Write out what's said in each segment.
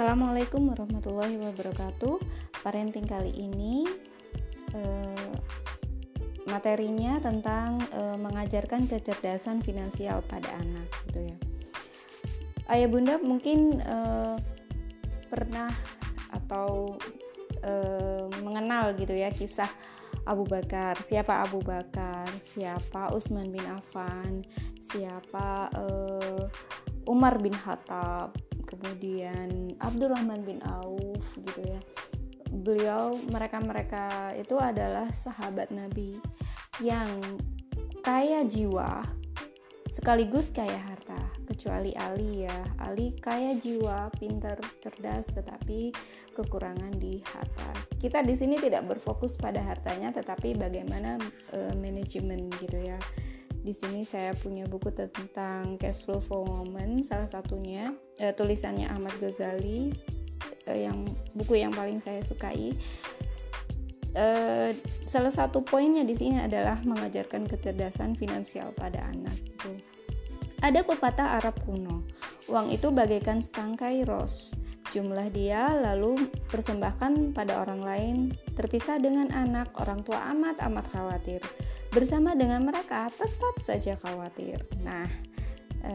Assalamualaikum warahmatullahi wabarakatuh. Parenting kali ini eh, materinya tentang eh, mengajarkan kecerdasan finansial pada anak, gitu ya. Ayah bunda mungkin eh, pernah atau mengenal gitu ya kisah Abu Bakar. Siapa Abu Bakar? Siapa Utsman bin Affan? Siapa Umar bin Khattab? Kemudian Abdurrahman bin Auf gitu ya. Beliau mereka-mereka itu adalah sahabat Nabi yang kaya jiwa sekaligus kaya harta kecuali Ali ya. Ali kaya jiwa pintar cerdas tetapi kekurangan di harta. Kita di sini tidak berfokus pada hartanya tetapi bagaimana uh, manajemen gitu ya di sini saya punya buku tentang cash flow for women salah satunya eh, tulisannya Ahmad Ghazali eh, yang buku yang paling saya sukai. Eh, salah satu poinnya di sini adalah mengajarkan kecerdasan finansial pada anak itu ada pepatah Arab kuno uang itu bagaikan setangkai ros jumlah dia lalu persembahkan pada orang lain terpisah dengan anak orang tua amat amat khawatir bersama dengan mereka tetap saja khawatir. Nah, e,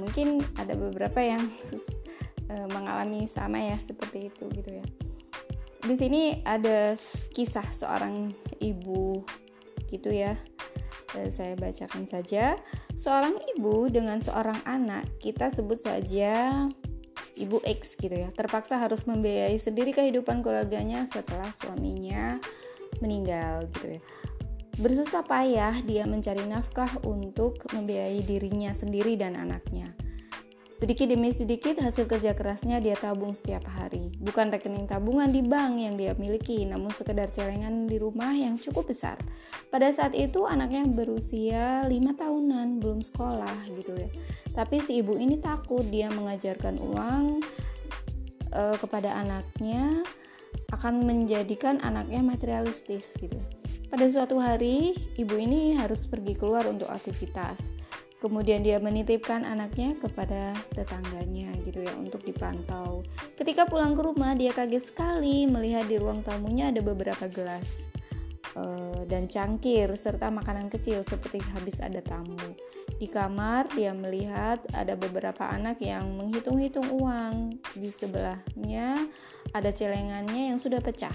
mungkin ada beberapa yang e, mengalami sama ya seperti itu gitu ya. Di sini ada kisah seorang ibu gitu ya. E, saya bacakan saja. Seorang ibu dengan seorang anak, kita sebut saja ibu X gitu ya, terpaksa harus membiayai sendiri kehidupan keluarganya setelah suaminya meninggal gitu ya. Bersusah payah dia mencari nafkah untuk membiayai dirinya sendiri dan anaknya. Sedikit demi sedikit hasil kerja kerasnya dia tabung setiap hari. Bukan rekening tabungan di bank yang dia miliki, namun sekedar celengan di rumah yang cukup besar. Pada saat itu anaknya berusia 5 tahunan, belum sekolah gitu ya. Tapi si ibu ini takut dia mengajarkan uang uh, kepada anaknya akan menjadikan anaknya materialistis gitu. Pada suatu hari, ibu ini harus pergi keluar untuk aktivitas. Kemudian dia menitipkan anaknya kepada tetangganya gitu ya untuk dipantau. Ketika pulang ke rumah, dia kaget sekali melihat di ruang tamunya ada beberapa gelas uh, dan cangkir serta makanan kecil seperti habis ada tamu. Di kamar, dia melihat ada beberapa anak yang menghitung-hitung uang. Di sebelahnya ada celengannya yang sudah pecah.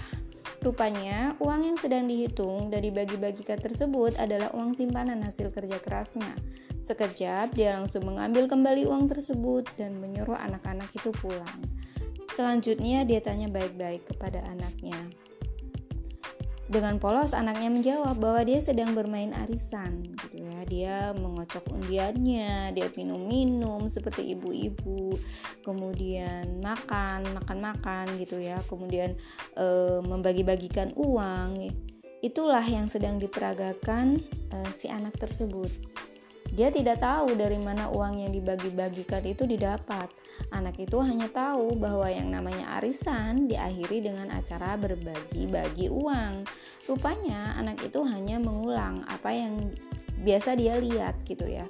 Rupanya, uang yang sedang dihitung dan dibagi-bagikan tersebut adalah uang simpanan hasil kerja kerasnya. Sekejap, dia langsung mengambil kembali uang tersebut dan menyuruh anak-anak itu pulang. Selanjutnya, dia tanya baik-baik kepada anaknya. Dengan polos anaknya menjawab bahwa dia sedang bermain arisan gitu ya. Dia mengocok undiannya, dia minum-minum seperti ibu-ibu, kemudian makan, makan-makan gitu ya. Kemudian e, membagi-bagikan uang. Itulah yang sedang diperagakan e, si anak tersebut. Dia tidak tahu dari mana uang yang dibagi-bagikan itu didapat. Anak itu hanya tahu bahwa yang namanya arisan diakhiri dengan acara berbagi-bagi uang. Rupanya anak itu hanya mengulang apa yang biasa dia lihat gitu ya.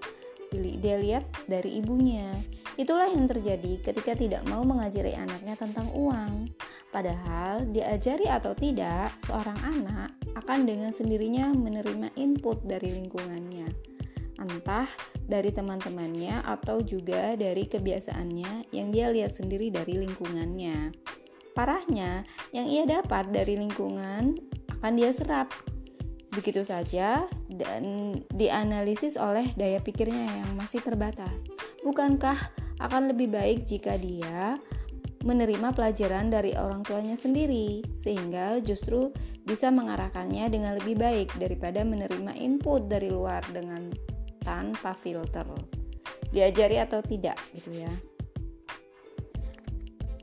Dia lihat dari ibunya. Itulah yang terjadi ketika tidak mau mengajari anaknya tentang uang. Padahal diajari atau tidak, seorang anak akan dengan sendirinya menerima input dari lingkungannya entah dari teman-temannya atau juga dari kebiasaannya yang dia lihat sendiri dari lingkungannya. Parahnya, yang ia dapat dari lingkungan akan dia serap begitu saja dan dianalisis oleh daya pikirnya yang masih terbatas. Bukankah akan lebih baik jika dia menerima pelajaran dari orang tuanya sendiri, sehingga justru bisa mengarahkannya dengan lebih baik daripada menerima input dari luar dengan tanpa filter. Diajari atau tidak gitu ya.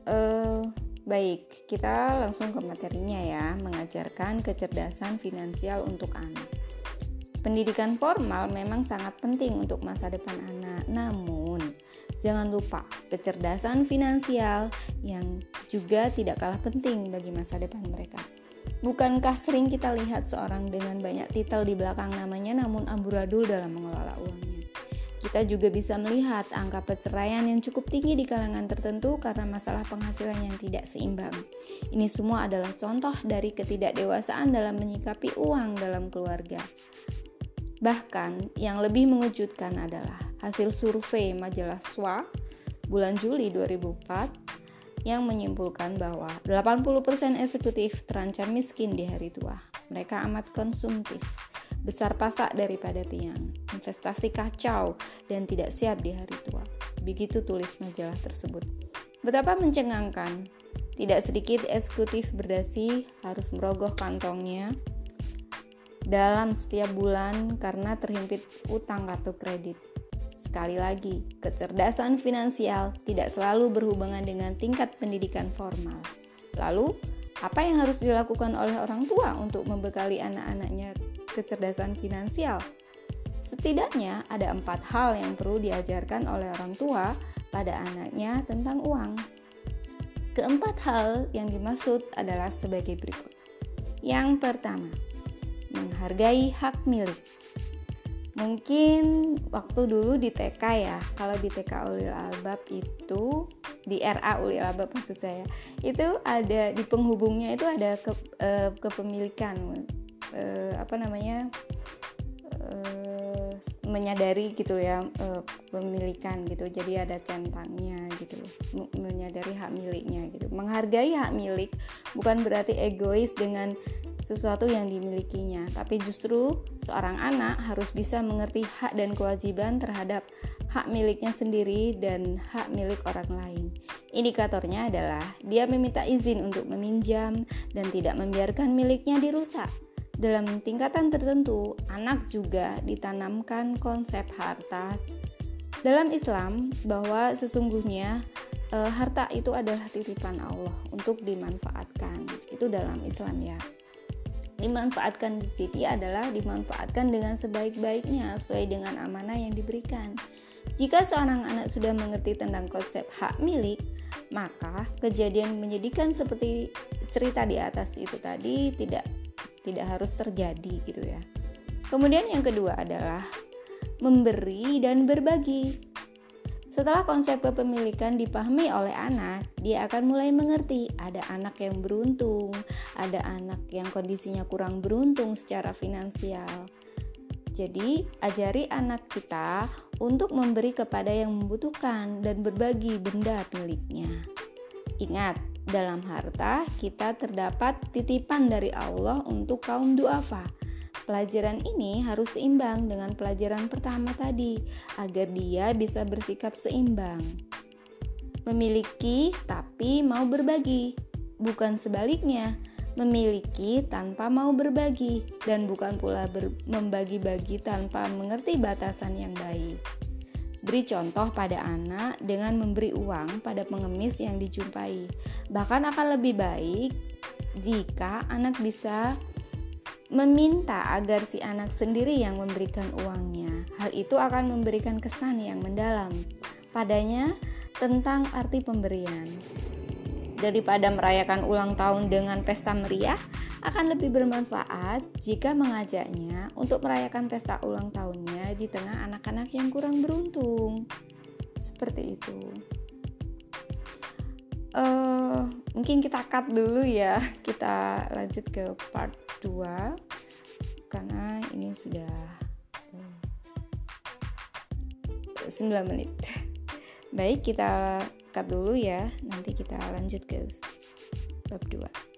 Uh, baik kita langsung ke materinya ya. Mengajarkan kecerdasan finansial untuk anak. Pendidikan formal memang sangat penting untuk masa depan anak. Namun jangan lupa kecerdasan finansial yang juga tidak kalah penting bagi masa depan mereka. Bukankah sering kita lihat seorang dengan banyak titel di belakang namanya namun amburadul dalam mengelola? Kita juga bisa melihat angka perceraian yang cukup tinggi di kalangan tertentu karena masalah penghasilan yang tidak seimbang. Ini semua adalah contoh dari ketidakdewasaan dalam menyikapi uang dalam keluarga. Bahkan, yang lebih mengejutkan adalah hasil survei majalah SWA bulan Juli 2004 yang menyimpulkan bahwa 80% eksekutif terancam miskin di hari tua. Mereka amat konsumtif besar pasak daripada tiang, investasi kacau, dan tidak siap di hari tua. Begitu tulis majalah tersebut. Betapa mencengangkan, tidak sedikit eksekutif berdasi harus merogoh kantongnya dalam setiap bulan karena terhimpit utang kartu kredit. Sekali lagi, kecerdasan finansial tidak selalu berhubungan dengan tingkat pendidikan formal. Lalu, apa yang harus dilakukan oleh orang tua untuk membekali anak-anaknya kecerdasan finansial. Setidaknya ada empat hal yang perlu diajarkan oleh orang tua pada anaknya tentang uang. Keempat hal yang dimaksud adalah sebagai berikut. Yang pertama, menghargai hak milik. Mungkin waktu dulu di TK ya, kalau di TK Ulil Albab itu di RA Ulil Albab maksud saya, itu ada di penghubungnya itu ada ke, eh, kepemilikan uh, apa namanya uh, menyadari gitu ya uh, pemilikan gitu. Jadi ada centangnya gitu menyadari hak miliknya gitu. Menghargai hak milik bukan berarti egois dengan sesuatu yang dimilikinya tapi justru seorang anak harus bisa mengerti hak dan kewajiban terhadap hak miliknya sendiri dan hak milik orang lain. Indikatornya adalah dia meminta izin untuk meminjam dan tidak membiarkan miliknya dirusak dalam tingkatan tertentu, anak juga ditanamkan konsep harta. Dalam Islam, bahwa sesungguhnya e, harta itu adalah titipan Allah untuk dimanfaatkan. Itu dalam Islam ya. Dimanfaatkan di sini adalah dimanfaatkan dengan sebaik-baiknya sesuai dengan amanah yang diberikan. Jika seorang anak sudah mengerti tentang konsep hak milik, maka kejadian menyedihkan seperti cerita di atas itu tadi tidak tidak harus terjadi gitu ya. Kemudian yang kedua adalah memberi dan berbagi. Setelah konsep kepemilikan dipahami oleh anak, dia akan mulai mengerti ada anak yang beruntung, ada anak yang kondisinya kurang beruntung secara finansial. Jadi, ajari anak kita untuk memberi kepada yang membutuhkan dan berbagi benda miliknya. Ingat, dalam harta kita terdapat titipan dari Allah untuk kaum duafa. Pelajaran ini harus seimbang dengan pelajaran pertama tadi agar dia bisa bersikap seimbang. Memiliki tapi mau berbagi, bukan sebaliknya. Memiliki tanpa mau berbagi dan bukan pula membagi-bagi tanpa mengerti batasan yang baik. Beri contoh pada anak dengan memberi uang pada pengemis yang dijumpai. Bahkan akan lebih baik jika anak bisa meminta agar si anak sendiri yang memberikan uangnya. Hal itu akan memberikan kesan yang mendalam padanya tentang arti pemberian. Daripada merayakan ulang tahun dengan pesta meriah, akan lebih bermanfaat jika mengajaknya untuk merayakan pesta ulang tahunnya di tengah anak-anak yang kurang beruntung. Seperti itu. Uh, mungkin kita cut dulu ya. Kita lanjut ke part 2 karena ini sudah uh, eh, 9 menit. Baik, kita cut dulu ya. Nanti kita lanjut ke bab 2.